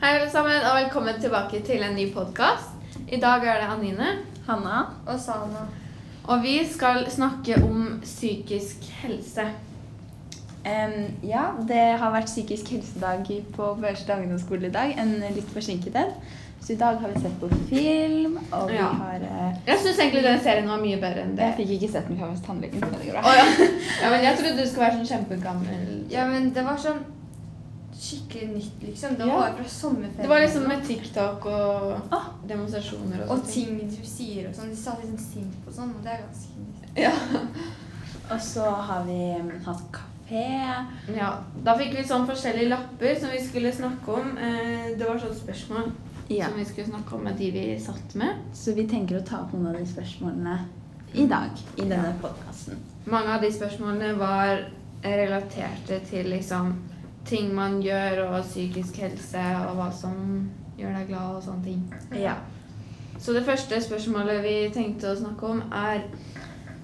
Hei, alle sammen, og velkommen tilbake til en ny podkast. I dag er det Anine, Hanna. Og Sana. og vi skal snakke om psykisk helse. Em, ja, det har vært psykisk helsedag på Børstad ungdomsskole i dag. En litt forsinket en. Så i dag har vi sett på film, og vi Ja. har eh, Jeg syns egentlig den serien var mye bedre enn det. Jeg fikk ikke sett den før hos tannlegen. men det går Å ja. ja, men jeg trodde du skulle være sånn kjempegammel. Ja, men det var sånn skikkelig nytt, liksom. Det Ja. var fra sommerferien. Det var liksom med TikTok og Ah. demonstrasjoner og Og ting du sier og sånn. De sa liksom sint og sånn, og det er ganske nytt. Ja. Og så har vi hatt kafé. ja. Da fikk vi sånn forskjellige lapper som vi skulle snakke om. Eh, Det var sånn spørsmål Ja. som vi skulle snakke om med de vi satt med. Så vi tenker å ta opp noen av de spørsmålene i dag i denne podkasten. Mange av de spørsmålene var relaterte til liksom ting man gjør, og psykisk helse, og hva som gjør deg glad, og sånne ting. Ja. Så det første spørsmålet vi tenkte å snakke om, er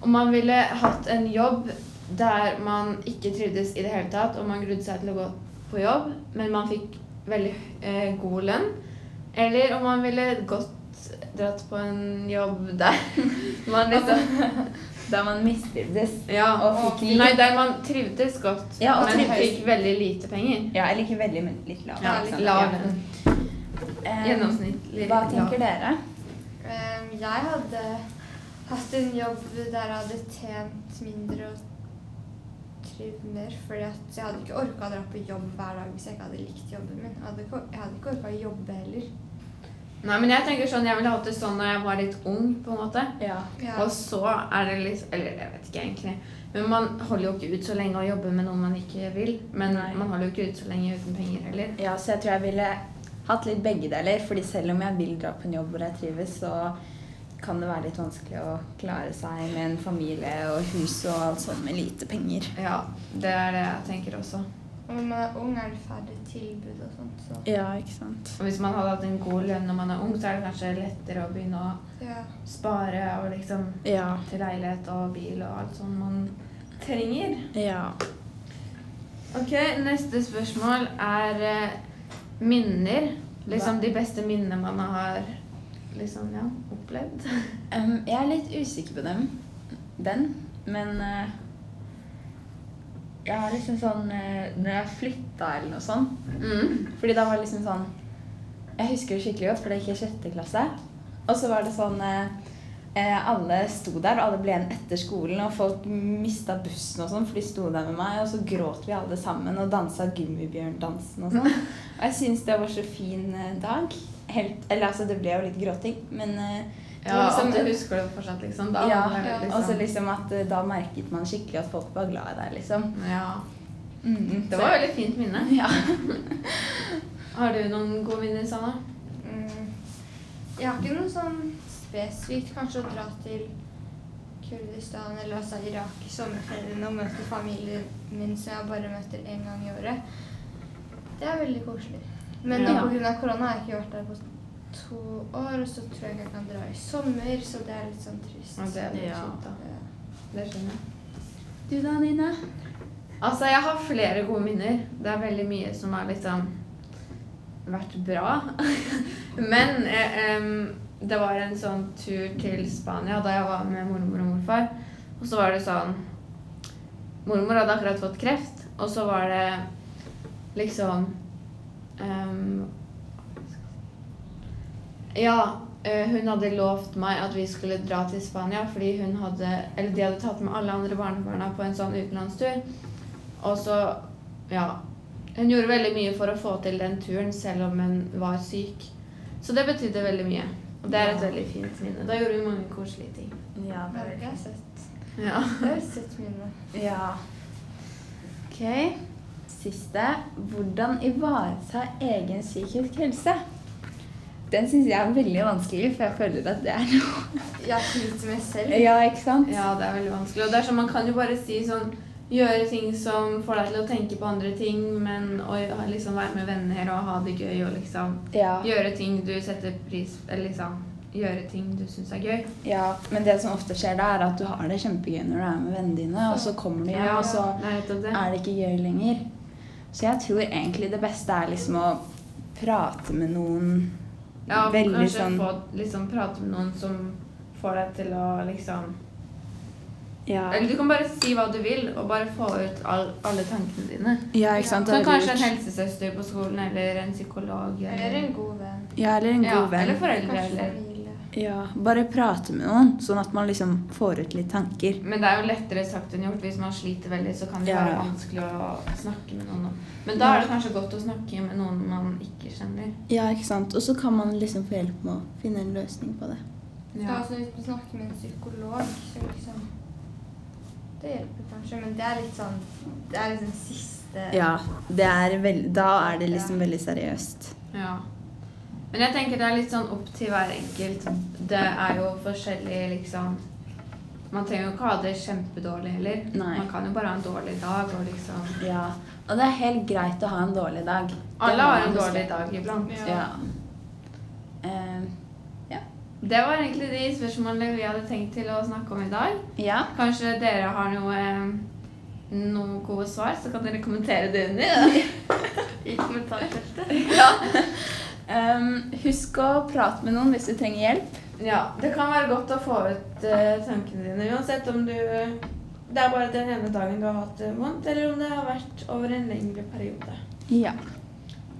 om man ville hatt en jobb der man ikke trivdes i det hele tatt, og man grudde seg til å gå på jobb, men man fikk veldig eh, god lønn. Eller om man ville gått dratt på en jobb der man liksom Da man mistrivdes. Ja, Og fikk litt- Nei, der man trivdes godt, Ja, og men trivdes. fikk veldig lite penger. Ja, eller ikke veldig, men litt lav. Ja, ikke lav Ja. Gjennomsnittlig. Hva tenker dere? Um, jeg hadde hatt en jobb der jeg hadde tjent mindre og trivd mer. Fordi jeg hadde ikke orka å dra på jobb hver dag hvis jeg ikke hadde likt jobben min. Jeg hadde ikke, jeg hadde ikke orka å jobbe heller. Nei, men jeg tenker sånn, jeg ville hatt det sånn når jeg var litt ung, på en måte. Ja. Ja. Og så er det litt Eller jeg vet ikke egentlig. Men man holder jo ikke ut så lenge å jobbe med noen man ikke vil. Men Nei. man holder jo ikke ut så lenge uten penger heller. Ja, så jeg tror jeg ville hatt litt begge deler. fordi selv om jeg vil dra på en jobb hvor jeg trives, så kan det være litt vanskelig å klare seg med en familie og hus og alt sånt med lite penger. Ja, det er det jeg tenker også. Og når man er ung, er det færre tilbud og sånt. Så Ja, ikke sant. Og hvis man hadde hatt en god lønn når man er ung, så er det kanskje lettere å begynne å ja. spare og liksom Ja. til leilighet og bil og alt sånt man trenger. Ja. Ok, neste spørsmål er eh, minner. Liksom de beste minnene man har liksom, ja, opplevd. um, jeg er litt usikker på dem. Den. Men eh, jeg har liksom sånn eh, Når jeg flytta eller noe sånt Mm. Fordi da var det liksom sånn Jeg husker det skikkelig godt, for det gikk i sjette klasse. Og så var det sånn eh, eh, Alle sto der, og alle ble igjen etter skolen, og folk mista bussen og sånn, for de sto der med meg, og så gråt vi alle sammen og dansa Gummibjørndansen og sånn. Og jeg syns det var så fin dag. Helt, eller altså, det ble jo litt gråting, men Ja, liksom- at du husker det fortsatt, liksom. Da ja, ja. liksom, Og så liksom at eh, da merket man skikkelig at folk var glad i deg, liksom. ja. Mm, Det var et veldig fint minne. Ja. Har du noen gode minner, Sanna? Mm. Jeg har ikke noe sånn spesifikt. Kanskje å dra til Kurdistan eller altså Irak i sommerferien og møte familien min som jeg bare møter én gang i året. Det er veldig koselig. Men Ja. nå pga. korona har jeg ikke vært der på to år, og så tror jeg jeg kan dra i sommer, så det er litt sånn trist. Ja, det er litt Ja. kjipt, da. Ja. Det skjønner jeg. Du da, Nina? Altså, jeg har flere gode minner. Det er veldig mye som har liksom vært bra. Men eh, um, det var en sånn tur til Spania da jeg var med mormor og morfar. Og så var det sånn Mormor hadde akkurat fått kreft, og så var det liksom em, Ja, eh, hun hadde lovt meg at vi skulle dra til Spania fordi hun hadde Eller de hadde tatt med alle andre barnebarna på en sånn utenlandstur. Og så Ja. Hun gjorde veldig mye for å få til den turen selv om hun var syk. Så det betydde veldig mye. Og det er et Ja. veldig fint minne. Da gjorde vi mange koselige ting. Ja, Det har veldig jeg sett. Ja. Det er et søtt minne. Ja. Ok. Siste. Hvordan ivareta egen psykisk helse? Den syns jeg er veldig vanskelig, for jeg føler at det er noe Jeg sliter med selv. Ja, ikke sant? ja, det er veldig vanskelig. Og det er sånn, man kan jo bare si sånn Gjøre ting som får deg til å tenke på andre ting, men å liksom være med venner og ha det gøy og liksom Ja. Gjøre ting du setter pris Eller liksom Gjøre ting du syns er gøy. ja. Men det som ofte skjer da, er at du har det kjempegøy når du er med vennene dine, og så kommer de hjem, og så det. er det ikke gøy lenger. Så jeg tror egentlig det beste er liksom å prate med noen Ja, Veldig kanskje sånn- få liksom prate med noen som får deg til å liksom Ja, Eller du kan bare si hva du vil, og bare få ut all, alle tankene dine. ja ikke sant? Ja. Så kanskje en helsesøster på skolen, eller en psykolog. Eller en god venn. Ja, eller en god ja, venn. Eller foreldre, Kanskje eller. Ja, bare prate med noen, sånn at man liksom får ut litt tanker. Men det er jo lettere sagt enn gjort. Hvis man sliter veldig, så kan det Ja, være vanskelig å snakke med noen. Men da er det kanskje godt å snakke med noen man ikke kjenner. Ja, ikke sant? Og så kan man liksom få hjelp med å finne en løsning på det. Ja. altså, hvis du snakker med en psykolog, så liksom Det hjelper kanskje, men det er litt sånn Det er liksom siste Ja, det er veld, da er det liksom veldig seriøst. Ja. Men jeg tenker det er litt sånn opp til hver enkelt. Det er jo forskjellig liksom Man trenger jo ikke ha det kjempedårlig heller. Nei. Man kan jo bare ha en dårlig dag og liksom Ja, og det er helt greit å ha en dårlig dag. Alle har en dårlig dag iblant. Ja. Eh, Det var egentlig de spørsmålene vi hadde tenkt til å snakke om i dag. ja. Kanskje dere har noe eh, noen gode svar, så kan dere kommentere det under. i kommentarfeltet. Ehm, husk å prate med noen hvis du trenger hjelp. Ja, det kan være godt å få ut uh, tankene dine, uansett om du det er bare den ene dagen du har hatt det vondt, eller om det har vært over en lengre periode. Ja.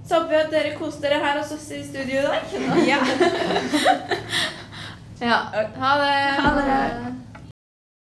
Så håper vi at dere koste dere her hos oss i studio i dag. ja. Ja. Ha det. Ha det.